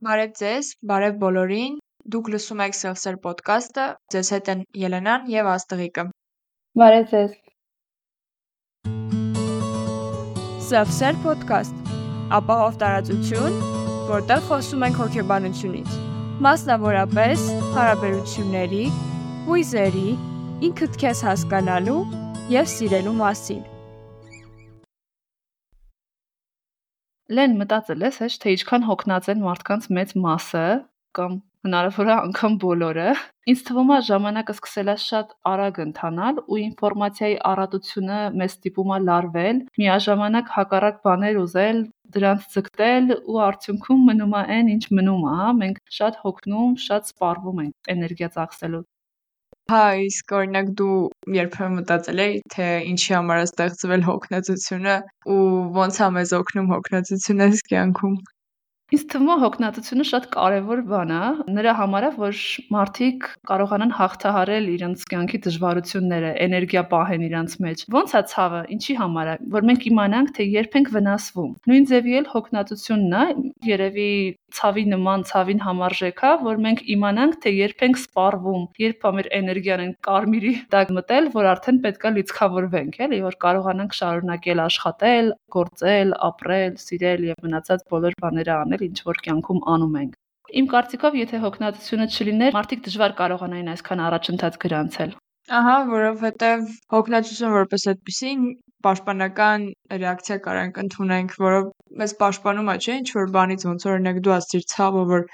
Բարև ձեզ, բարև բոլորին։ Դուք լսում եք Self-Serve podcast-ը։ Ձեզ հետ են Ելենան եւ Աստղիկը։ Բարև ձեզ։ Self-Serve podcast ապահով տարածություն, որտեղ խոսում ենք հոգեբանությունից, մասնավորապես հարաբերությունների, հույզերի, ինքդ քեզ հասկանալու եւ սիրելու մասին։ Լեն մտածել ես, հեչ թե ինչքան հոգնած են մարդկանց մեծ մասը կամ հնարավոր է անգամ բոլորը։ Ինձ թվում է ժամանակը սկսել է շատ արագ ընթանալ ու ինֆորմացիայի առատությունը մեզ ստիպում է լարվել, միաժամանակ հակառակ բաներ ուզել, դրանց ձգտել ու արդյունքում մնում է այն, ինչ մնում է, Մենք շատ հոգնում, շատ սպառվում ենք էներգիա ծախսելու Հա, իսկ օրինակ դու երբեմն մտածել ես, թե ինչի համար է ստեղծվել հոգնածությունը ու ո՞նց է մեզ օգնում հոգնածությունը կյանքում։ Ինձ թվում է հոգնածությունը շատ կարևոր բան է, նրա համար որ մարդիկ կարողանան հաղթահարել իրենց կյանքի դժվարությունները, էներգիա պահեն իրենց մեջ։ Ոնց է ցավը, ինչի համար է, որ մենք իմանանք, թե երբ ենք վնասվում։ Նույն ձևի էլ հոգնածությունն է, երևի ցավի նման ցավին համարժեք է, որ մենք իմանանք, թե երբ ենք սպառվում, երբ է մեր էներգիան են կարմիրի տակ մտել, որ արդեն պետքա լիցքավորվենք, էլի, որ կարողանանք շարունակել աշխատել, գործել, ապրել, սիրել եւ մնացած բոլոր բաները անել անել, ինչ որ կյանքում անում ենք։ Իմ կարծիքով, եթե հոգնածությունը չլիներ, մարդիկ դժվար կարողանային այսքան առաջընթաց գրանցել։ Ահա, որովհետև հոգնածություն որպես այդպեսի պաշտպանական ռեակցիա կարանք ընդունենք, որով մեզ պաշտպանում է, չէ՞, ինչ որ բանից, ոնց օրինակ դու ասիր ցավը, որ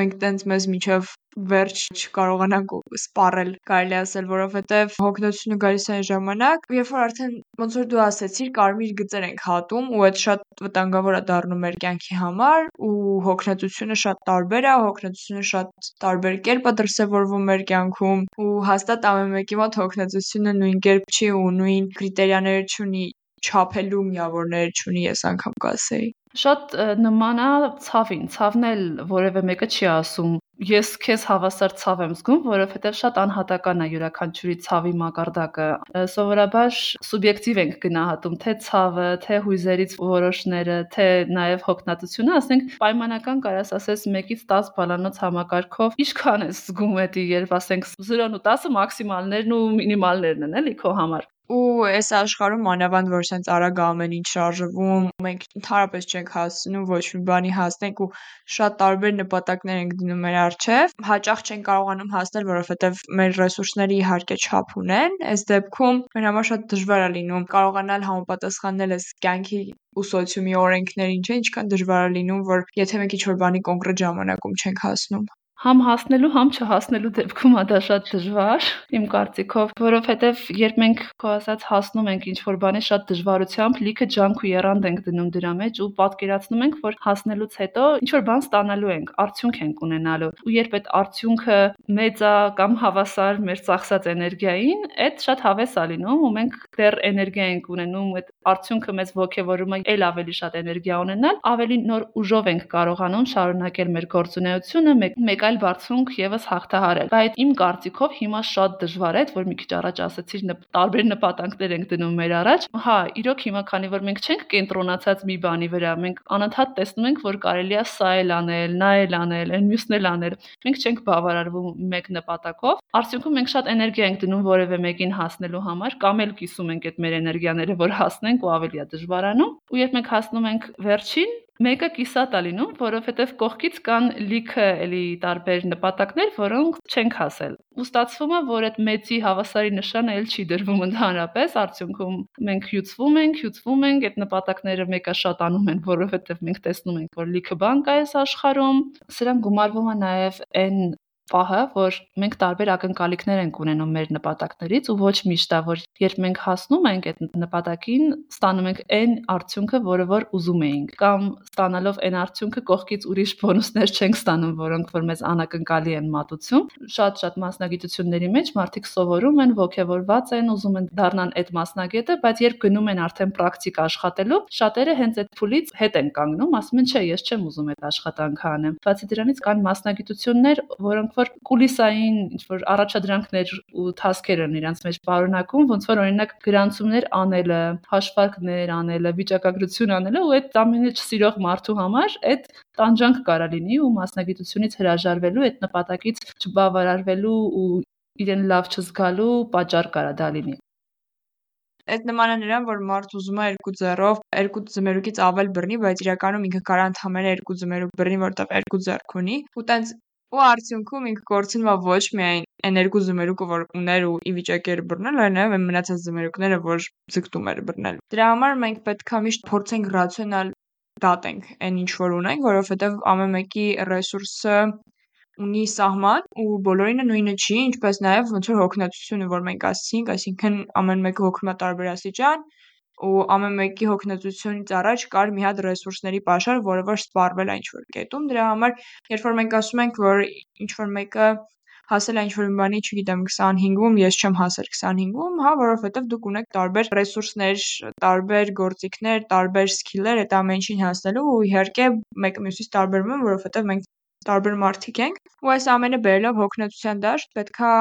մենք տենց մեզ միջև վերջ չկարողանանք սպառել, կարելի ասել, որովհետև հոգնածությունը գալիս է այն ժամանակ, երբ որ արդեն ոնց որ դու ասեցիր, կարմիր գծեր ենք հատում ու այդ շատ վտանգավոր է դառնում մեր կյանքի համար ու հոգնածությունը շատ տարբեր է, հոգնածությունը շատ տարբեր կերպ է դրսևորվում մեր կյանքում ու հաստատ ամեն մեկի մոտ հոգնածությունը նույն կերպ չի ու նույն կրիտերիաներ չունի չափելու միավորներ չունի, ես անգամ կասեի։ Շատ նման է ցավին։ Ցավն էլ որևէ մեկը չի ասում ես քեզ հավասար ցավ եմ զգում, որովհետև շատ անհատական է յուրաքանչյուրի ցավի մակարդակը։ Սովորաբար սուբյեկտիվ ենք գնահատում թե ցավը, թե հույզերից որոշները, թե նաև հոգնածությունը, ասենք պայմանական կարաս ասես 1-ից 10 բալանոց համակարգով ինչքան ես զգում էդի, երբ ասենք 0-ն ու 10-ը մաքսիմալներն ու մինիմալներն են, էլի քո համար ու այս աշխարհում մանավանդ որ սենց արագ ամեն ինչ շարժվում, մենք ընդհանրապես չենք հասնում ոչ մի բանի հասնենք ու շատ տարբեր նպատակներ ենք դնում մեր առջև, հաճախ չենք կարողանում հասնել, որովհետև մեր ռեսուրսները իհարկե չափ ունեն։ Այս դեպքում մեր համար շատ դժվար է լինում կարողանալ համապատասխանել այս կյանքի ու սոցիումի օրենքներին, չէ՞, ինչքան դժվար է լինում, որ եթե մենք ինչ-որ բանի կոնկրետ ժամանակում չենք հասնում համ հասնելու, համ չհասնելու դեպքում է դա շատ դժվար, իմ կարծիքով, որովհետև երբ մենք քո ասած հասնում ենք ինչ-որ բանի շատ դժվարությամբ, լիքը ջանք ու եռանդ ենք դնում դրա մեջ ու պատկերացնում ենք, որ հասնելուց հետո ինչ-որ բան ստանալու ենք, արդյունք ենք ունենալու։ Ու երբ այդ արդյունքը մեծ է կամ հավասար մեր ծախսած էներգիային, այդ շատ հավես է լինում ու մենք դեռ էներգիա ենք ունենում, այդ արդյունքը մեզ ողջևորում է ել ավելի շատ էներգիա ունենալ, ավելի նոր ուժով ենք կարողանում շարունակել մեր գործունեությունը, մեկ, մեկ այլ բարձունք եւս հաղթահարել։ Բայց իմ կարծիքով հիմա շատ դժվար է, որ մի քիչ առաջ ասացիր տարբեր նպատակներ ենք դնում մեր առաջ։ Հա, իրոք հիմա քանի որ մենք չենք կենտրոնացած մի բանի վրա, մենք անընդհատ տեսնում ենք, որ կարելի է սա էլ անել, նա էլ անել, այն մյուսն էլ անել։ Մենք չենք բավարարվում մեկ նպատակով։ Արդյունքում մենք շատ էներգիա ենք դնում որևէ մեկին հասնելու համար, կամ էլ կիսում ենք այդ մեր էներգիաները, որ հասնենք ու ավելի է դժվարանում։ Ու երբ մենք հասնում ենք վերջին, Մեկը կիսատ է լինում, որովհետև կողքից կան լիքը էլի տարբեր նպատակներ, որոնք չենք հասել։ Ու ստացվում է, որ այդ մեծի հավասարի նշանը էլ չի դրվում ընդհանրապես, արդյունքում մենք հյուծվում ենք, հյուծվում ենք, այդ նպատակները մեկը շատանում են, որովհետև մենք տեսնում ենք, որ լիքը բան կա այս աշխարհում։ Սրան գումարվում է նաև այն պահը, որ մենք տարբեր ակնկալիքներ ենք ունենում մեր նպատակներից ու ոչ միշտ է, որ երբ մենք հասնում ենք այդ նպատակին, ստանում ենք այն արդյունքը, որը որ ուզում էինք, կամ ստանալով այն արդյունքը կողքից ուրիշ բոնուսներ չենք ստանում, որոնք որ մեզ անակնկալի են մատուցում։ Շատ-շատ մասնագիտությունների մեջ մարդիկ սովորում են, ողջևորված են, ուզում են դառնան այդ մասնագետը, բայց երբ գնում են արդեն պրակտիկ աշխատելու, շատերը հենց այդ փուլից հետ են կանգնում, ասում են, չէ, ես չեմ ուզում այդ աշխատանքը անեմ։ Բացի դրանից կան մասնագիտություններ, որոնք որոնք որ կուլիսային ինչ որ առաջադրանքներ ու task-եր են իրancs մեջ պարունակում, ոնց որ օրինակ գրանցումներ անելը, հաշվարկներ անելը, վիճակագրություն անելը ու այդ ամենը չսիրող մարդու համար այդ տանջանք կարա լինի ու մասնագիտությունից հրաժարվելու, այդ նպատակից չբավարարվելու ու իրեն լավ չզգալու պատճառ կարա դա լինի։ Այդ նման է նրան, որ մարդ ուզում է երկու ձեռով երկու ձմերուկից ավել բռնի, բայց իրականում ինքը կարա ընդամենը երկու ձմերուկ բռնի, որտեղ երկու ձեռք ունի, ու տենց ու արդյունքում ինքը կորցնում է ոչ միայն այն երկու ձմերուկը, որ ուներ ու ի վիճակի էր բռնել, այլ նաև այն մնացած ձմերուկները, որ ձգտում էր բռնել։ Դրա համար մենք պետքա միշտ փորձենք ռացիոնալ դատենք այն ինչ որ ունենք, որովհետև ամեն մեկի ռեսուրսը ունի սահման ու բոլորինը նույնը չի, ինչպես նաև ոնց որ հոգնածությունը, որ մենք ասացինք, այսինքն ամեն մեկը հոգնում է տարբեր աստիճան ու ամեն մեկի հոգնածությունից առաջ կար մի հատ ռեսուրսների pašար, որը որ սպառվել է ինչ-որ կետում։ Դրա համար, երբ որ մենք ասում ենք, որ ինչ-որ մեկը հասել է ինչ-որ բանի, չգիտեմ, 25-ում, ես չեմ հասել 25-ում, հա, որովհետև դուք ունեք տարբեր ռեսուրսներ, տարբեր գործիքներ, տարբեր սկիլներ այդ ամեն ինչին հասնելու ու իհարկե մեկը մյուսից տարբերվում են, որովհետև մենք տարբեր մարդիկ ենք ու այս ամենը բերելով հոգնածության դաշտ պետքա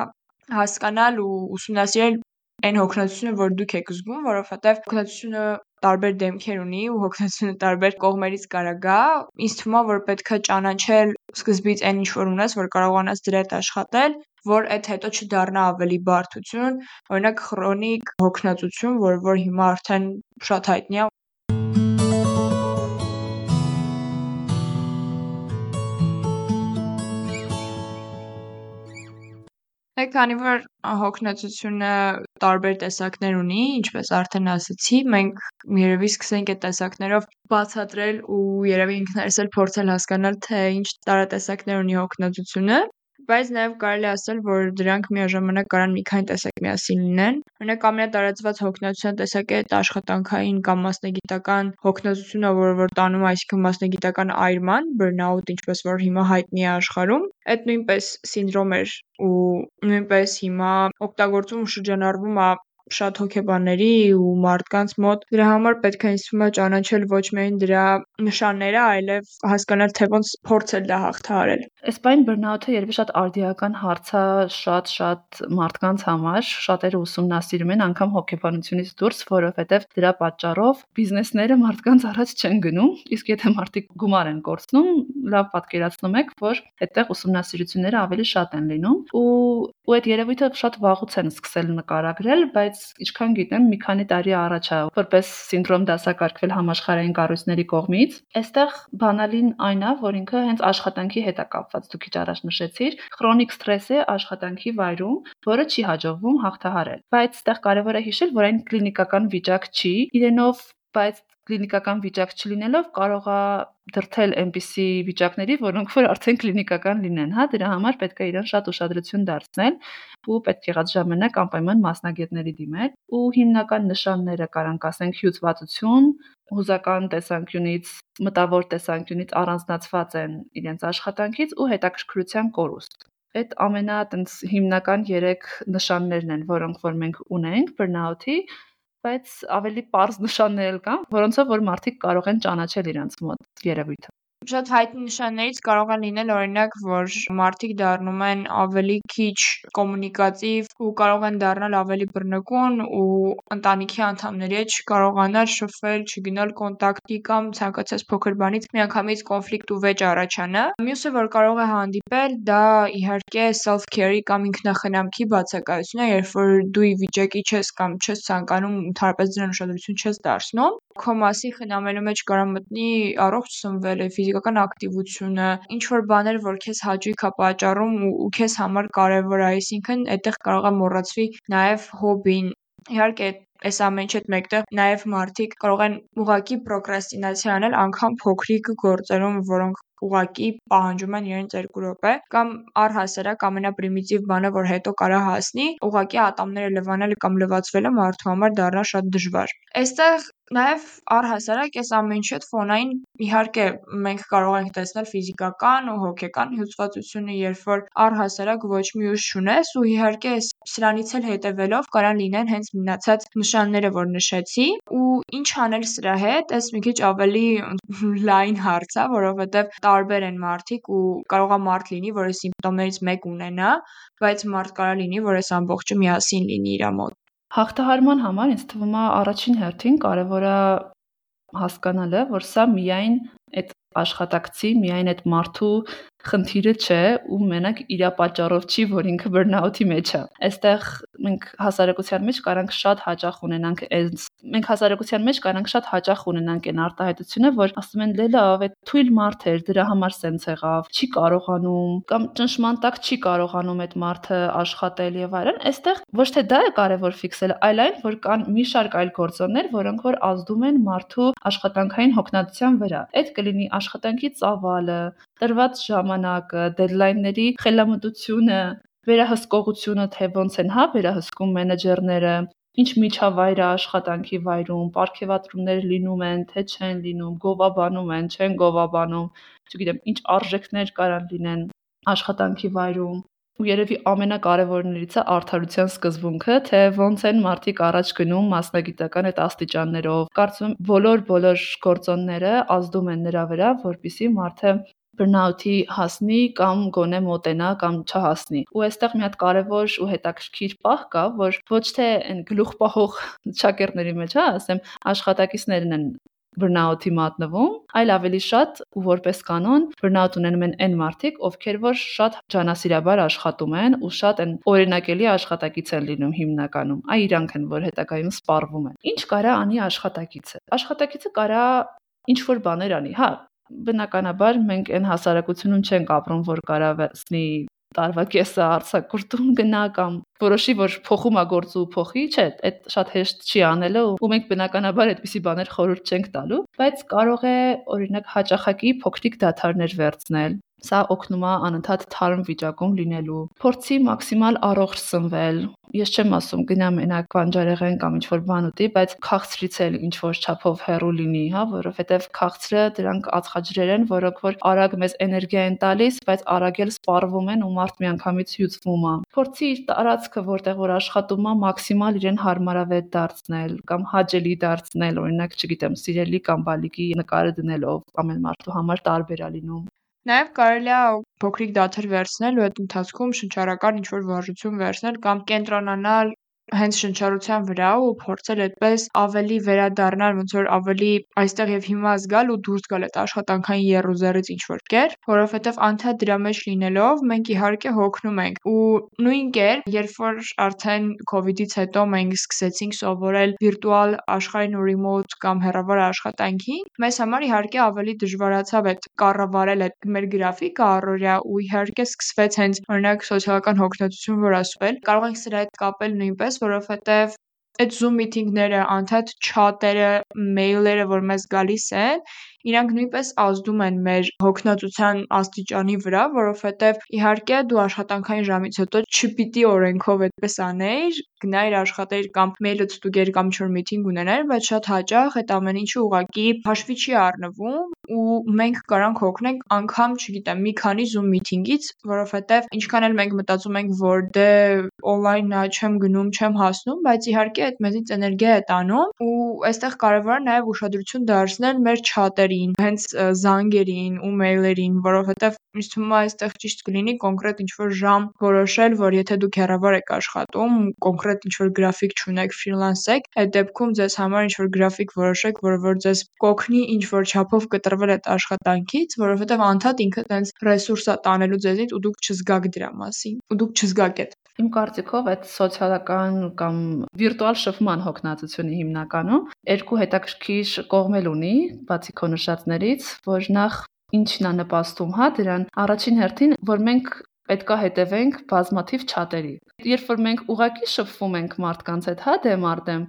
հասկանալ ու ուսումնասիրել այն հոգնածությունը, որ դուք եք զգում, որովհետև հոգնածությունը տարբեր դեմքեր ունի ու հոգնածությունը տարբեր կողմերից կարա գա։ Ինձ թվում է, որ պետքա ճանաչել սկզբից այն ինչ որ ունես, որ կարողանաս դրա հետ աշխատել, որ այդ հետո չդառնա ավելի բարդություն, օրինակ քրոնիկ հոգնածություն, որ որ հիմա արդեն շատ հայտնի է Է քանի որ հոգնածությունը տարբեր տեսակներ ունի, ինչպես արդեն ասացի, մենք երևի սկսենք այդ տեսակներով բացատրել ու երևի ինքներս էլ փորձել հասկանալ, թե ինչ տարատեսակներ ունի հոգնածությունը բայց նաև կարելի է ասել, որ դրանք միաժամանակ կարան մի քանի տեսակ միասին լինեն։ Օրինակ ամենատարածված հոգնածության տեսակը այդ աշխատանքային կամ մասնագիտական հոգնածությունը, որը որ տանում այսինքն մասնագիտական այրման, burnout, ինչպես որ հիմա հայտնի է աշխարհում, այդ նույնպես սինդրոմ էր ու նույնպես հիմա օգտագործում ու շրջանառվում է շատ հոգեբանների ու մարդկանց մոտ։ Դրա համար պետք է ինձ թվում է ճանաչել ոչ միայն դրա նշանները, այլև հասկանալ, թե ոնց փորձել դա հաղթահարել։ Այս բան բռնաութը երևի շատ արդիական հարց է շատ-շատ մարդկանց համար, շատերը ուսումնասիրում են անգամ հոգեբանությունից դուրս, որովհետև դրա պատճառով բիզնեսները մարդկանց առաջ չեն գնում, իսկ եթե մարդիկ գումար են կորցնում, լավ պատկերացնում եք, որ այդտեղ ուսումնասիրությունները ավելի շատ են լինում ու ու այդ երևույթը շատ վաղուց են սկսել նկարագրել, բայց ինչքան գիտեմ, մի քանի տարի առաջ է որպես սինդրոմ դասակարգվել համաշխարհային կառույցների կողմից։ Այստեղ բանալին այն է, որ ինքը հենց աշխատանքի հետ է կապված, դուք քիչ առաջ նշեցիր, քրոնիկ ստրես է աշխատանքի վայրում, որը չի հաջողվում հաղթահարել։ Բայց այստեղ կարևոր է հիշել, որ այն կլինիկական վիճակ չի, իրենով բայց կլինիկական վիճակ չլինելով կարող է դրթել այնպիսի վիճակների, որոնք որ արդեն կլինիկական լինեն, հա, դրա համար պետք է իրեն շատ ուշադրություն դարձնել ու պետք եղած ժամանակ անպայման մասնագետների դիմել ու հիմնական նշանները կարանք ասենք հյուծվածություն, հուզական տեսանկյունից, մտավոր տեսանկյունից առանձնացված են իրենց աշխատանքից ու հետաքրքրության կորուստ այդ ամենա հիմնական 3 նշաններն են, որոնք որ մենք ունենք burnout-ի բայց ավելի པարզ նշաններ կան, որոնցով որ մարդիկ կարող են ճանաչել իրենց մոտ երևույթը։ Շատ հայտնի նշաններից կարող է լինել օրինակ, որ մարդիկ դառնում են ավելի քիչ կոմունիկատիվ ու կարող են դառնալ ավելի բռնկուն ու ընտանիքի անդամների հետ չկարողանալ շփվել, չգնալ կոնտակտի կամ ցանկացած փոքր բանից միանգամից կոնֆլիկտ ու վեճ առաջանա։ Մյուսը, որ կարող է հանդիպել, դա իհարկե self-care-ի կամ ինքնախնամքի բացակայությունն է, երբ որ դու ի վիճակի չես կամ չես ցանկանում ընդհանրապես դրան ուշադրություն չես դարձնում քո մասի խնամելու մեջ կարող մտնի առողջ սնվելը, ֆիզիկական ակտիվությունը, ինչ որ բաներ, որ քեզ հաճույք է պատճառում ու քեզ համար կարևոր է, այսինքն այդտեղ կարող է մոռացվի նաև հոբին։ Իհարկե այս ամեն ինչ հետ մեկտեղ նաև մարդիկ կարող են ուղակի պրոկրաստինացիա անել անգամ փոքրիկ գործերում, որոնք ուղակի պահանջում են իրենց 2 րոպե կամ առհասարակ ամենապրիմիտիվ բանը, որ հետո կարա հասնի, ուղակի ատամները լվանելը կամ լվացվելը մարդու համար դառնա շատ դժվար։ Այստեղ Նաև առհասարակ այս ամեն հետ ֆոնային իհարկե մենք կարող ենք տեսնել ֆիզիկական ու հոգեկան հյուծվածությունը, երբ որ առհասարակ ոչ մի ուժ չունես ու իհարկե սրանից էլ հետևելով կարան լինեն հենց մնացած նշանները, որ նշեցի ու ինչ անել սրա հետ, այս մի քիչ ավելի լայն հարց է, որովհետև տարբեր են մարդիկ ու կարող է մարդ լինի, որը սիմպտոմներից մեկ ունենա, բայց մարդ կարող լինի, որ այս ամբողջը միասին լինի իր մոտ։ Հաղթահարման համար ինձ թվում է առաջին հերթին կարևոր է հասկանալը, որ սա միայն այդ աշխատակցի, միայն այդ մարդու խնդիրը չէ ու մենակ իր պատճառով չի, որ ինքը բռնաութի մեջ է։ Այստեղ մենք հասարակության մեջ կարանք շատ հաճախ ունենանք այս մենք հասարակության մեջ կարանք շատ հաճախ ունենանք այն արտահայտությունը, որ ասում են լելա, այդ թույլ մարդ էր, դրա համար սենց եղավ, չի կարողանում կամ ճնշման տակ չի կարողանում այդ մարդը աշխատել եւ այլն։ Այստեղ ոչ թե դա է կարևոր ֆիքսել, այլ այն, որ կան մի շարք այլ գործոններ, որոնք որ ազդում են մարդու աշխատանքային հոգնածության վրա։ Այդ կլինի աշխատանքի ծավալը, տրված ժամանակը, դեդլայնների խելամտությունը, վերահսկողությունը, թե ոնց են հա վերահսկում մենեջերները, ինչ միջավայր է աշխատանքի վայրում, պարգևատրումներ լինում են, թե չեն լինում, գովաբանում են, չեն գովաբանում, չգիտեմ, ինչ արժեքներ կարան լինեն աշխատանքի վայրում ու երևի ամենակարևորներից է արդարության սկզբունքը, թե ոնց են մարդիկ առաջ գնում մասնագիտական այդ աստիճաններով։ Կարծում եմ բոլոր բոլոր գործոնները ազդում են նրա վրա, որpիսի մարդը բռնաութի հասնի կամ գոնե մոտենա կամ չհասնի։ Ու այստեղ մի հատ կարևոր ու հետաքրքիր պահ կա, որ ոչ թե այն գլուխպահող շակերտների մեջ, հա, ասեմ, աշխատակիցներն են բռնաութի մատնվում, այլ ավելի շատ ու որպես կանոն բռնաութ ունենում են այն մարդիկ, ովքեր որ շատ ջանասիրաբար աշխատում են ու շատ են օրինակելի աշխատակից են լինում հիմնականում։ Այ իրանք են, որ հետագայում սպառվում են։ Ինչ կարա անի աշխատակիցը։ Աշխատակիցը կարա ինչ որ բաներ անի, հա, բնականաբար մենք այն հասարակությունում չենք ապրում, որ կարա վերցնի տարվա կեսը արցակուրտում գնա կամ որոշի որ փոխում է գործը ու փոխի, չէ, այդ շատ հեշտ չի անելը ու մենք բնականաբար այդպիսի բաներ խորհուրդ չենք տալու, բայց կարող է օրինակ հաճախակի փոքրիկ դաթարներ վերցնել Սա օգնում է անընդհատ թարմ վիճակում լինելու։ Փորձի մաքսիմալ առողջ սնվել։ Ես չեմ ասում գնա մենակ բանջարեղեն կամ ինչ-որ բան ուտի, բայց քաղցրից էլ ինչ-որ չափով հեռու լինի, հա, որովհետև քաղցրը դրանք ածխաջրեր են, որոնք որ արագ մեզ էներգիա են տալիս, բայց արագ էլ սպառվում են ու մարդ միանգամից հյուծվում է։ Փորձի իր տարածքը, որտեղ որ աշխատում է, մաքսիմալ իրեն հարմարավետ դարձնել կամ հաճելի դարձնել, օրինակ, չգիտեմ, սիրելի կամ բալիկի նկարը դնելով ամեն մարդու համար տարբեր է լինում։ Նաև կարելի է փոքրիկ դադար վերցնել ու այդ ընթացքում շնչառական ինչ-որ վարժություն վերցնել կամ կենտրոնանալ հենց շնչառության վրա ու փորձել այդպես ավելի վերադառնալ ոնց որ ավելի այստեղ եւ հիմա զգալ ու դուրս գալ այդ աշխատանքային եռուզեռից ինչ որ կեր, որովհետեւ անդադ դրա մեջ լինելով մենք իհարկե հոգնում ենք ու նույն կերպ երբ որ արդեն կոവിഡ്ից հետո մենք սկսեցինք սովորել վիրտուալ աշխարհին ու ռիմոտ կամ հեռավար աշխատանքին, մեզ համար իհարկե ավելի դժվարացավ այդ կառավարել այդ մեր գրաֆիկը առօրյա ու իհարկե սկսվեց հենց օրինակ սոցիալական հոգնածություն, որ են, կարող ենք սրա հետ կապել նույնպես որովհետև այդ Zoom meeting-ները, անդադ չաթերը, մեյլերը, որ մեզ գալիս են, իրանք նույնպես ազդում են մեր հոգնածության աստիճանի վրա, որովհետև իհարկե դու աշխատանքային ժամից հետո չպիտի օրենքով այդպես անեիր, գնայր աշխատեիր կամ մեյլը ստուգեր կամ ինչ-որ միտինգ ունենայր, բայց շատ հաճախ այդ ամեն ինչը ուղղակի հաշվի չի առնվում ու մենք կարանք հոգնենք անգամ, չգիտեմ, մի քանի Zoom meeting-ից, որովհետև ինչքան էլ մենք մտածում ենք, որ դե on-line-ա չեմ գնում, չեմ հասնում, բայց իհարկե այդ մեզից էներգիա է տանում ու այստեղ կարևոր է նաև ուշադրություն դարձնել մեր չաթերի նամբարներին, հենց զանգերին ու մեյլերին, որովհետև ինձ թվում է այստեղ ճիշտ կլինի կոնկրետ ինչ-որ ժամ որոշել, որ եթե դուք հեռավար եք աշխատում, կոնկրետ ինչ-որ գրաֆիկ չունեք, ֆրիլանս եք, այդ դեպքում ձեզ համար ինչ-որ գրաֆիկ որոշեք, որը որ ձեզ կօգնի ինչ-որ չափով կտրվել այդ աշխատանքից, որովհետև անդադ ինքը տենց ռեսուրս է տանելու ձեզնից ու դուք չզգաք դրա մասին, ու դուք չզգաք այդ Իմ կարծիքով այդ սոցիալական կամ վիրտուալ շփման հոգնածությունը հիմնականում երկու հետաքրքիր կողմեր ունի, բացի քո նշածներից, որ նախ ինչն է նպաստում, հա, դրան առաջին հերթին, որ մենք պետքա հետևենք բազմաթիվ չաթերի։ Երբ որ մենք ուղակի շփվում ենք մարդկանց հետ, հա, դեմ առ դեմ,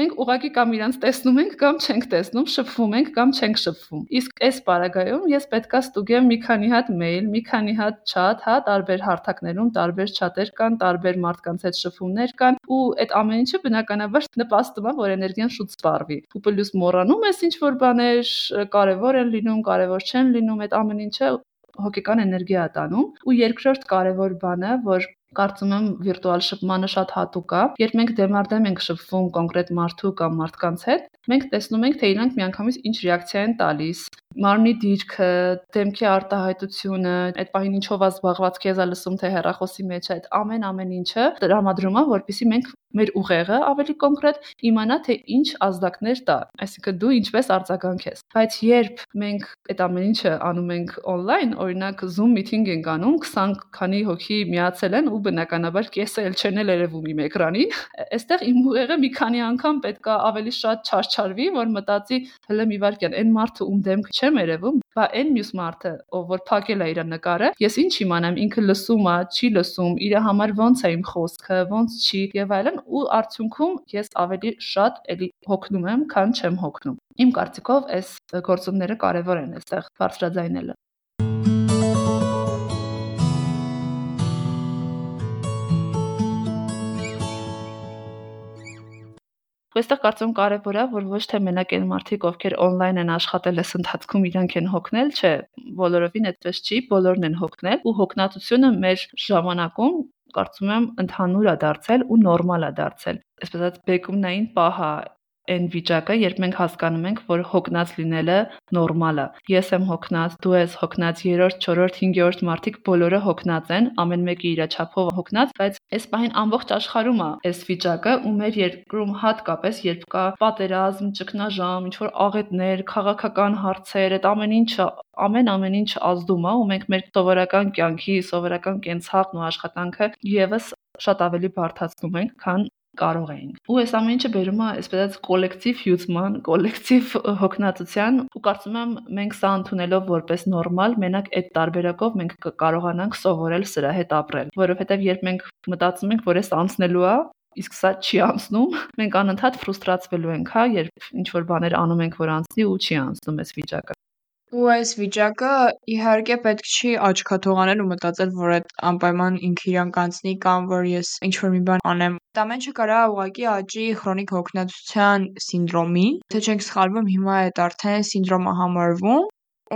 մենք ուղակի կամ իրանց տեսնում ենք կամ չենք տեսնում, շփվում ենք կամ չենք շփվում։ Իսկ այս պարագայում ես պետքա ստուգեմ մի քանի հատ մեյլ, մի քանի հատ չաթ, հա, տարբեր հարթակներում տարբեր չաթեր կան, տարբեր մարդկանց հետ շփումներ կան, ու այդ ամեն ինչը բնականաբար նպաստում է, որ էներգիան շուտ սպառվի։ Ու պլյուս մոռանում ես ինչ որ բաներ կարևոր են լինում, կարևոր չեն լինում, այդ ամեն ինչը հոգեկան էներգիա է տանում։ Ու երկրորդ կարևոր բանը, որ կարծում եմ վիրտուալ շփմանը շատ հատուկ է։ Երբ մենք դեմարդեմ ենք շփվում կոնկրետ մարդու կամ մարդկանց հետ, մենք տեսնում ենք, թե իրանք միանգամից ինչ ռեակցիա են տալիս, մարմնի դիրքը, դեմքի արտահայտությունը, այդ պահին ինչով է զբաղված, քեզ է լսում թե հեռախոսի մեջ այդ ամեն ամեն ինչը տրամադրում է, որpիսի մենք մեր ուղեղը ավելի կոնկրետ իմանա թե ինչ ազդակներ տա, այսինքն դու ինչպես արձագանքես։ Բայց երբ մենք այդ ամեն ինչը անում ենք on-line, օրինակ Zoom meeting ենք անում, 20 քանի հոգի միացել են ու բնականաբար կեսը էլ չեն երևում իմ էկրանին, այստեղ իմ ուղեղը մի քանի անգամ պետքա ավելի շատ չարչարվի, որ մտածի հələ մի վարքյան, այն մարդը ում դեմքը չեմ երևում, բա այն մյուս մարդը, ով որ փակել է իր նկարը, ես ինչ իմանամ, ինքը լսում է, չի լսում, իր համար ոնց է իմ խոսքը, ոնց չի եւ այլն, ու արդյունքում ես ավելի շատ էլի հոգնում եմ, քան չեմ հոգնում։ Իմ կարծիքով այս գործոնները կարևոր են այստեղ բարձրաձայնելը։ Ու այստեղ կարծում կարևոր է, որ ոչ թե մենակ այն մարդիկ, ովքեր on-line են աշխատել այս ընթացքում, իրանք են հոգնել, չէ, բոլորովին այդպես չի, բոլորն են հոգնել ու հոգնածությունը մեր ժամանակում կարծում եմ ընդհանուր է դարձել ու նորմալ է դարձել։ Այսպես ասած, բեկումնային պահ է այն վիճակը, երբ մենք հասկանում ենք, որ հոգնած լինելը նորմալ է։ Ես եմ հոգնած, դու ես հոգնած, 3-րդ, 4-րդ, 5-րդ մարդիկ բոլորը հոգնած են, ամեն մեկը իր չափով հոգնած, բայց այս պահին ամբողջ աշխարհում է այս վիճակը ու մեր երկրում հատկապես, երբ կա պատերազմ, ճգնաժամ, ինչ որ աղետներ, քաղաքական հարցեր, այդ ամեն ինչը ամեն ամեն ինչ ազդում է ու մենք մեր սովորական կյանքի, սովորական կենցաղն ու աշխատանքը եւս շատ ավելի բարթացնում ենք, քան կարող էինք։ Ու այս ամեն ինչը բերում է այսպես կոլեկտիվ հյուծման, կոլեկտիվ հոգնածության ու կարծում եմ մենք սա ընդունելով որպես նորմալ, մենակ այդ տարբերակով մենք կկարողանանք սովորել սրա հետ ապրել, որովհետև երբ մենք մտածում ենք, որ այս անցնելու է, իսկ սա չի անցնում, մենք անընդհատ ֆրուստրացվելու ենք, հա, երբ ինչ որ բաներ անում ենք, որ անցնի ու չի անցնում այս վիճակը։ Ու այս վիճակը իհարկե պետք չի աչքաթող անել ու մտածել, որ այդ անպայման ինքը իրան կանցնի կամ որ ես ինչ-որ մի բան անեմ։ Դա ամենը կարա ուղղակի աճի քրոնիկ հոգնածության սինդրոմին, թե չենք սխալվում, հիմա այդ արդեն սինդրոմ է համարվում։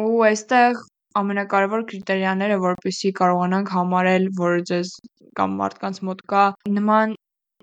Ու այստեղ ամենակարևոր կրիտերիաները, որպեսզի կարողանանք համարել, որ ձեզ կամ մարդկանց մոտ կա նման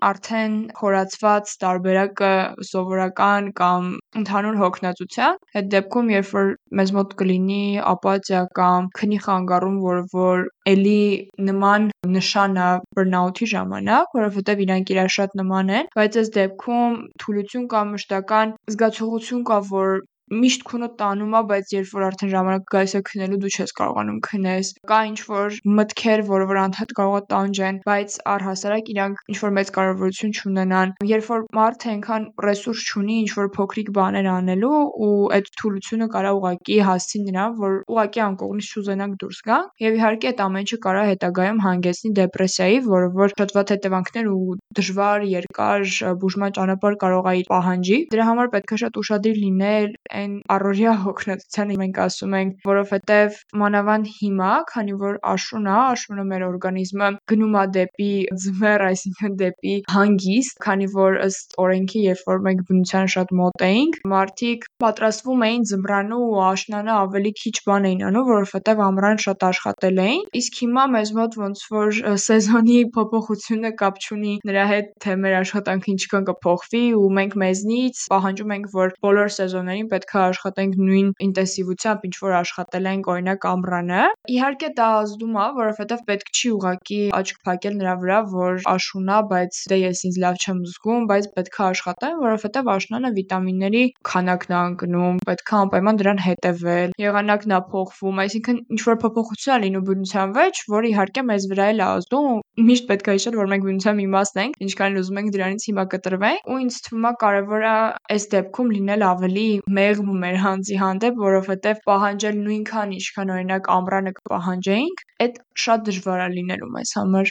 արդեն խորացված տարբերակը սովորական կամ ընդհանուր հոգնածության, այդ դեպքում երբ որ մեզ մոտ կլինի ապաթիա կամ քնի խանգարում, որը որ էլի նման նշան է բռնաութի ժամանակ, որովհետև իրանք իրար շատ նման են, բայց այս դեպքում թուլություն կամ մշտական զգացողություն կա, որ միշտ քունը տանում է, բայց երբ որ արդեն ժամանակը գալիս է քնելու, դու չես կարողանում քնես։ Կա ինչ որ մտքեր, որը որ անդադ կարող է տանջեն, բայց առհասարակ իրանք ինչ որ մեծ կարևորություն չունենան։ Երբ որ մարդը այնքան ռեսուրս չունի ինչ որ փոքրիկ բաներ անելու ու այդ թուլությունը կարա ուղակի հասցի նրան, որ ուղակի անկողնից չուզենանք դուրս գա։ Եվ իհարկե այդ ամեն ինչը կարա հետագայում հանգեցնի դեպրեսիայի, որը որ շատ վատ հետևանքներ ու դժվար երկար բուժման ճանապարհ կարող է պահանջի։ Դրա համար պետք է շատ ուշադիր լինել այն առօրյա հոգնածությանը մենք ասում ենք, որովհետև մանավանդ հիմա, քանի որ աշուն է, աշունը մեր օրգանիզմը գնում է դեպի ձմեռ, այսինքն դեպի հանգիստ, քանի որ ըստ օրենքի, երբ որ մենք բնության շատ մոտ էինք, մարդիկ պատրաստվում էին ձմռանը ու աշնանը ավելի քիչ բան էին անում, որովհետև ամռան շատ աշխատել էին։ Իսկ հիմա մեզ մոտ ոնց որ սեզոնի փոփոխությունը կապ չունի նրա հետ, թե մեր աշխատանքը ինչքան կփոխվի ու մենք մեզնից պահանջում ենք, որ բոլոր սեզոններին պետք պետք է աշխատենք նույն ինտենսիվությամբ, ինչ որ աշխատել ենք օրինակ ամռանը։ Իհարկե դա ազդում է, որովհետև պետք չի ուղակի աչք փակել նրա վրա, որ աշուն է, բայց դե ես ինձ լավ չեմ զգում, բայց պետք է աշխատեմ, որովհետև աշնանը վիտամինների քանակն է ընկնում, պետք է անպայման դրան հետևել, եղանակն է փոխվում, այսինքն ինչ որ փոփոխություն է լինում բնության մեջ, որը իհարկե մեզ վրա էլ ազդում միշտ պետք է հիշել, որ մենք բնության մի մասն ենք, ինչքան ուզում ենք դրանից հիմա կտրվենք, ու ինձ թվում է կարևոր է այս դեպքում լինել ավելի մեղմ մեր հանձի հանդեպ, որովհետև պահանջել նույնքան, ինչքան օրինակ ամռանը կպահանջեինք, այդ շատ դժվար է լինելու մեզ համար։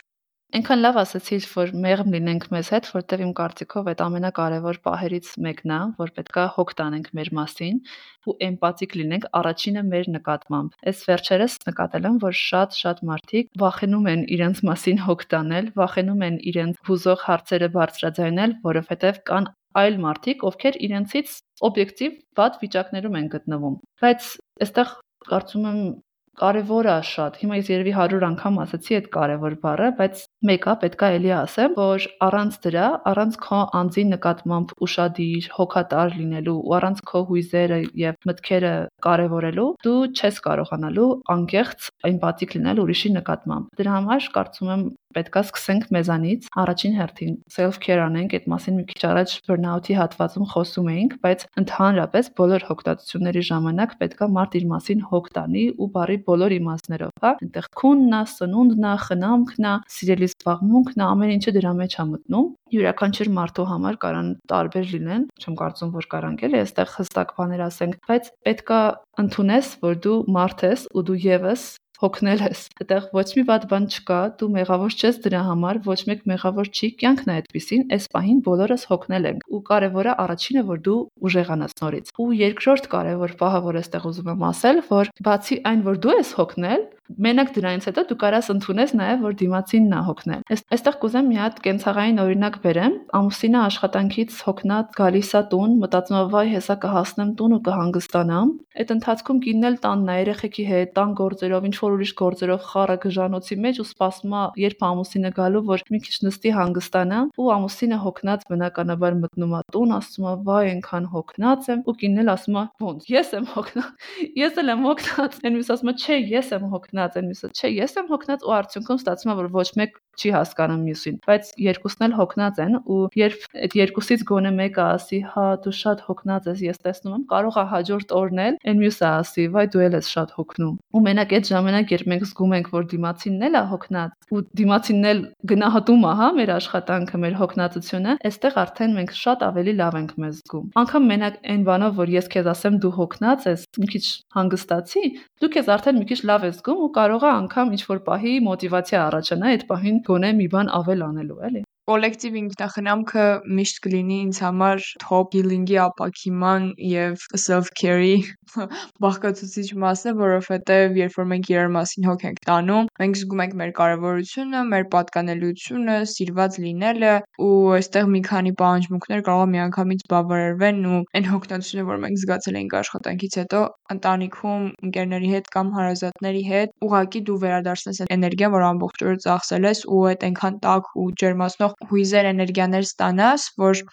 Այնքան լավ ասացիր, որ մեղմ լինենք մեզ հետ, որտեվ իմ կարծիքով այդ ամենակարևոր պահերից մեկն է, որ պետքա հոգ տանենք մեր մասին ու էմպաթիկ լինենք առաջինը մեր նկատմամբ։ Այս վերջերս նկատել եմ, որ շատ-շատ մարդիկ վախենում են իրենց մասին հոգ տանել, վախենում են իրենց հուզող հարցերը բարձրաձայնել, որովհետև կան այլ մարդիկ, ովքեր իրենցից օբյեկտիվ վատ վիճակներում են գտնվում։ Բայց այստեղ կարծում եմ կարևոր է շատ։ Հիմա ես երևի 100 անգամ ասացի այդ կարևոր բառը, բայց Մեկը պետքա էլի ասեմ, որ առանց դրա, առանց քո անձի նկատմամբ ուշադիր, հոգատար լինելու ու առանց քո հույզերը եւ մտքերը կարևորելու, դու չես կարողանալու անկեղծ էմպաթիկ լինել ուրիշի նկատմամբ։ Դրա համար կարծում եմ պետքա սկսենք մեզանից առաջին հերթին self care անենք այդ մասին մի քիչ առաջ burnout-ի հատվածում խոսում էինք բայց ընդհանրապես բոլոր հոգտատությունների ժամանակ պետքա մարդ իր մասին հոգ տանի ու բարի բոլոր իմաստներով հա այնտեղ քունն է սնունդն է խնամքն է սիրելի զբաղմունքն է ամեն ինչը դրա մեջ է մտնում յուրաքանչյուր մարդու համար կարան տարբեր լինեն չեմ կարծում որ կարանք էլի այստեղ հստակ բաներ ասենք բայց պետքա ընդունես որ դու մարդ ես ու դու եւս հոգնել ես։ Այդտեղ ոչ մի վատ բան չկա, դու մեղավոր չես դրա համար, ոչ մեկ մեղավոր չի, կյանքն է այդպեսին, այս պահին բոլորս հոգնել ենք։ Ու կարևորը առաջինը, որ դու ուժեղանաս նորից։ Ու երկրորդ կարևոր պահը, որ այստեղ ուզում եմ ասել, որ բացի այն, որ դու ես հոգնել, Մենակ դրանից հետո դու կարաս ընդունես նաև որ դիմացինն է հոգնել։ Այստեղ կուզեմ մի հատ կենցաղային օրինակ բերեմ։ Ամուսինը աշխատանքից հոգնած գալիս է տուն, մտածում է՝ «Վայ, հեսա կհասնեմ տուն ու կհանգստանամ»։ Այդ ընթացքում կինն էլ տանն է երեխեքի հետ, տան գործերով, ինչ որ ուրիշ գործերով խառը գժանոցի մեջ ու սպասում է, երբ ամուսինը գալու, որ մի քիչ նստի հանգստանա, ու ամուսինը հոգնած բնականաբար մտնում է տուն, ասում է՝ «Վայ, այնքան հոգնած եմ»։ Ու կինն էլ ասում է՝ «Ոնց, ես եմ հոգնած»։ Ես էլ եմ հոգնած։ Այն մյուս ասում է՝ «Չէ, ես եմ հոգնած» հոգնած են մյուսը չէ ես եմ հոգնած ու արդյունքում ստացվում է որ ոչ մեկ չի հասկանում մյուսին բայց երկուսն էլ հոգնած են ու երբ այդ երկուսից գոնե մեկը ասի հա դու շատ հոգնած ես ես տեսնում եմ կարող է հաջորդ օրն էլ այն մյուսը ասի վայ դու էլ ես շատ հոգնում ու մենակ այդ ժամանակ երբ մենք զգում ենք որ դիմացինն էլ է հոգնած ու դիմացինն էլ գնահատում է հա մեր աշխատանքը մեր հոգնածությունը այստեղ արդեն մենք շատ ավելի լավ ենք մեզ զգում անկամ մենակ այն բանով որ ես քեզ ասեմ դու հոգնած ես մի քիչ հանգստացի դու քեզ արդեն մի քիչ լավ ես զգում ու կարող է անգամ ինչ-որ պահի մոտիվացիա առաջանա այդ պահին գոնե մի բան ավել անելու, էլի կոլեկտիվ ինքնախնամքը միշտ կլինի ինձ համար top healing-ի ապակիման եւ self-care-ի բաղկացուցիչ մասը, որովհետեւ երբ որ մենք իրար մասին հոգ ենք տանում, մենք զգում ենք մեր կարեւորությունը, մեր պատկանելությունը, սիրված լինելը ու այստեղ մի քանի պահանջմունքներ կարող է միանգամից բավարարվեն ու այն հոգնածությունը, որ մենք զգացել ենք աշխատանքից հետո, ընտանիքում, ընկերների հետ կամ հարազատների հետ, ուղղակի դու վերադարձնես այդ էներգիան, որ ամբողջ օրը ծախսել ես ու այդ այնքան տաք ու ջերմացնող հույզեր, էներգիաներ ստանաս, որ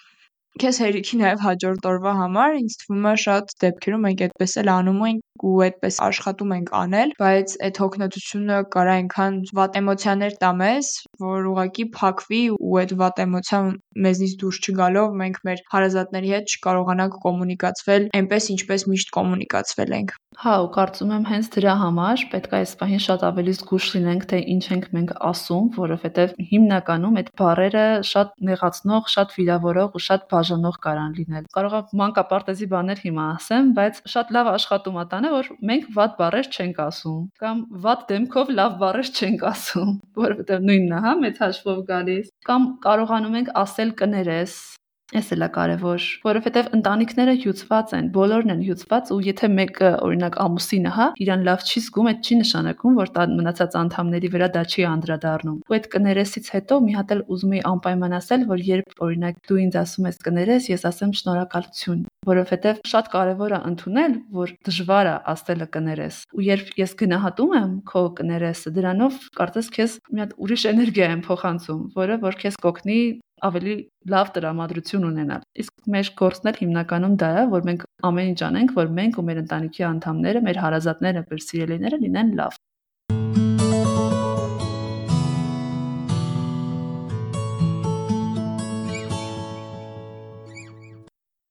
քեզ հերիքի նաև հաջորդ օրվա համար ինձ թվում է շատ դեպքերում մենք այդպես էլ անում ենք ու այդպես աշխատում ենք անել, բայց այդ հոգնածությունը կարա այնքան վատ էմոցիաներ տա մեզ, որ ուղղակի փակվի ու այդ վատ էմոցիան մեզնից դուրս չգալով մենք մեր հարազատների հետ չկարողանանք կոմունիկացվել այնպես, ինչպես միշտ կոմունիկացվել ենք։ Հա, ու կարծում եմ հենց դրա համար պետք է այս պահին շատ ավելի զգուշ լինենք, թե ինչ ենք մենք ասում, որովհետև հիմնականում այդ բառերը շատ նեղացնող, շատ վիրավորող ու շատ բաժանող կարան լինել։ Կարող է մանկապարտեզի բաներ հիմա ասեմ, բայց շատ լավ աշխատում է տանը, որ մենք վատ բառեր չենք ասում կամ վատ դեմքով լավ բառեր չենք ասում, որովհետև նույնն է, հա, մեծ հաշվով գալիս։ Կամ կարողանում ենք ասել կներես, Էս էլ է կարևոր, որովհետև ընտանիքները հյուծված են, բոլորն են հյուծված ու եթե մեկը, օրինակ ամուսինը, հա, իրան լավ չի զգում, այդ չի նշանակում, որ մնացած անդամների վրա դա չի անդրադառնում։ Ու այդ կներեսից հետո մի հատ էլ ուզում եի անպայման ասել, որ երբ օրինակ դու ինձ ասում ես կներես, ես ասեմ շնորհակալություն, որովհետև շատ կարևոր է ընդունել, որ դժվար է ասելը կներես։ Ու երբ ես գնահատում եմ քո կներեսը, դրանով կարծես քեզ մի հատ ուրիշ էներգիա եմ փոխանցում, որը որ քեզ կօգնի ավելի լավ տրամադրություն ունենալ։ Իսկ մեր գործն էլ հիմնականում դա է, որ մենք ամեն ինչ անենք, որ մենք ու մեր ընտանիքի անդամները, մեր հարազատները, մեր սիրելիները լինեն լավ։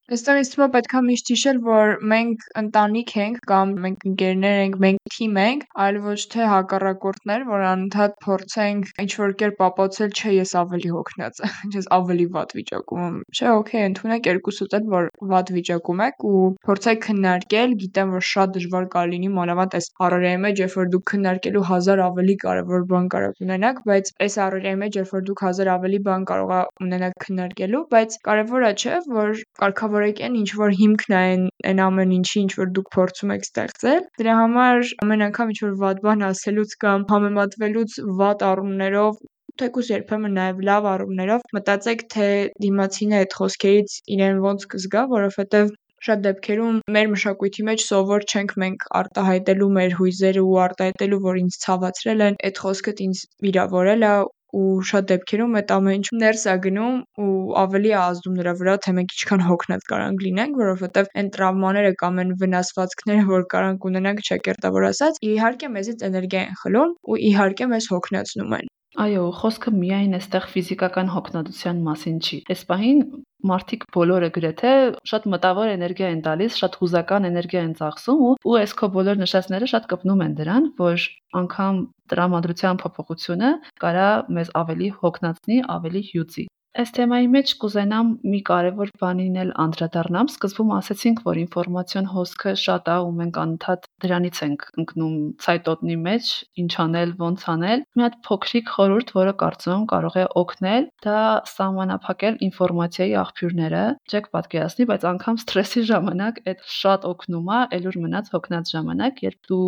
Այստեղ ինձ թվում է պետք է միշտ հիշել, որ մենք ընտանիք ենք կամ մենք ընկերներ ենք, մենք թիմ ենք, այլ ոչ թե հակառակորդներ, որ անընդհատ փորձենք ինչ-որ կերպ ապացուցել, չէ, ես ավելի հոգնած եմ, ես ավելի վատ վիճակում եմ։ Չէ, օքեյ, ընդունեք երկուսուդ էլ, որ վատ վիճակում եք ու փորձեք քննարկել, գիտեմ, որ շատ դժվար կարող լինի մանավանդ այս առօրյայի մեջ, երբ որ դուք քննարկելու հազար ավելի կարևոր բան կարող ունենաք, բայց այս առօրյայի մեջ, երբ որ դուք հազար ավելի բան կարող ունենաք քննարկելու, բայց կարևորը չէ, որ կարգավոր որոշեք ինչ որ հիմքն է այն այն ամեն ինչի ինչ որ դուք փորձում եք ստեղծել դրա համար ամեն անգամ ինչ որ վատ բան ասելուց կամ համեմատվելուց վատ առումներով թեկուզ երբեմն նաև լավ առումներով մտածեք թե դիմացինը այդ խոսքերից իրեն ոնց կզգա որովհետև շատ դեպքերում մեր մշակույթի մեջ սովոր չենք մենք արտահայտելու մեր հույզերը ու արտահայտելու որ ինձ ցավացրել են այդ խոսքդ ինձ վիրավորել է ու շատ դեպքերում այդ ամեն ինչ ներս է գնում ու ավելի է ազդում նրա վրա, թե մենք ինչքան հոգնած կարանք լինենք, որովհետև այն տրավմաները կամ այն վնասվածքները, որ կարանք ունենանք, ճակերտավոր ասած, իհարկե մեզից էներգիա են խլում ու իհարկե մեզ հոգնեցնում են։ Այո, խոսքը միայն այստեղ ֆիզիկական հոգնածության մասին չի։ Այս պահին մարդիկ բոլորը գրեթե շատ մտավոր էներգիա են տալիս, շատ հուզական էներգիա են ծախսում ու ու այս քո բոլոր նշածները շատ կպնում են դրան, որ անգամ տրամադրության փոփոխությունը կարա մեզ ավելի հոգնածնի, ավելի հյուծի։ Այս թեմայի մեջ կուզենամ մի կարևոր բանին էլ անդրադառնամ։ Սկզբում ասացինք, որ ինֆորմացիոն հոսքը շատ է ու մենք անընդհատ դրանից ենք ընկնում ցայտոտնի մեջ, ինչ անել, ոնց անել։ Մի հատ փոքրիկ խորհուրդ, որը կարծում եմ կարող է օգնել, դա սահմանափակել ինֆորմացիայի աղբյուրները։ Չեք պատկերացնի, բայց անգամ սթրեսի ժամանակ այդ շատ օգնում է, ելուր մնաց հոգնած ժամանակ, երբ դու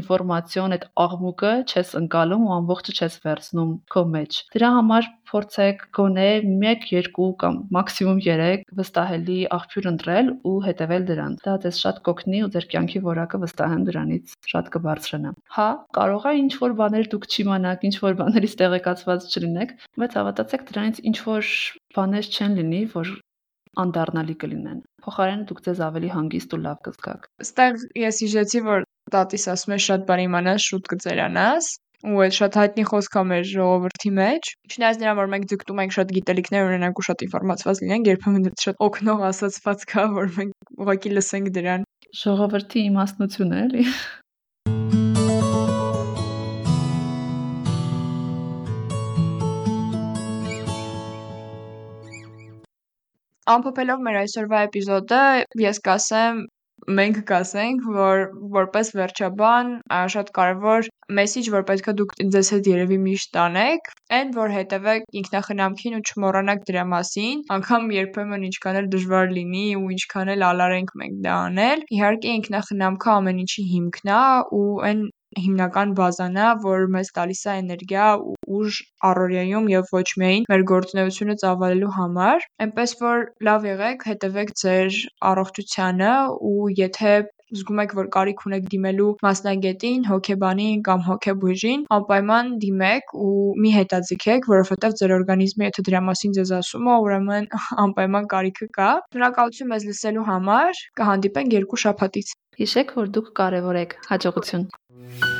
ինֆորմացիոն այդ աղմուկը չես ընկալում ու ամբողջը չես վերցնում քո մեջ։ Դրա համար փորձեք գոնե 1, 2 կամ մաքսիմում 3 վստահելի աղբյուր ընտրել ու հետևել դրան։ Դա ձեզ շատ կօգնի ու ձեր կյանքի որակը վստահեմ դրանից շատ կբարձրանա։ Հա, կարող է ինչ որ բաներ դուք չիմանաք, ինչ որ բաներից տեղեկացված չլինեք, բայց հավատացեք դրանից ինչ որ բաներ չեն լինի, որ անդառնալի կլինեն։ Փոխարենը դուք ձեզ ավելի հանգիստ ու լավ կզգաք։ Ստեղ ես հիշեցի, որ տատիս ասում է շատ բան իմանաս, շուտ կծերանաս ու այդ շատ հայտնի խոսք է մեր ժողովրդի մեջ։ Չնայած նրան, որ մենք ձգտում ենք շատ գիտելիքներ ունենանք ու շատ ինֆորմացված լինենք, երբեմն դա շատ օգնող ասացված կա, որ մենք ուղղակի լսենք դրան։ Ժողովրդի իմաստնությունը էլի։ Ամփոփելով մեր այսօրվա էպիզոդը, ես կասեմ մենք կասենք, որ որպես վերջաբան շատ կարևոր մեսիջ, որ պետքա դուք ձեզ հետ երևի միշտ տանեք, այն որ հետևեք ինքնախնամքին ու չմոռանաք դրա մասին, անգամ երբեմն ինչքան էլ դժվար լինի ու ինչքան էլ ալարենք մենք դա անել, իհարկե ինքնախնամքը ամեն ինչի հիմքն է ու այն հիմնական բազան է, որ մեզ տալիս է էներգիա ու ուժ առօրյայում եւ ոչ միայն մեր գործունեությունը ծավալելու համար։ Այնպես որ լավ եղեք, հետևեք ձեր առողջությանը ու եթե զգում եք, որ կարիք ունեք դիմելու մասնագետին, հոգեբանին կամ հոգեբույժին, անպայման դիմեք ու մի հետաձգեք, որովհետև ձեր օրգանիզմը եթե դրա մասին ձեզ ասում է, ուրեմն անպայման կարիքը կա։ Շնորհակալություն մեզ լսելու համար։ Կհանդիպենք երկու շաբաթից։ Հիշեք, որ դուք կարևոր եք։ Հաջողություն։ Mm-hmm.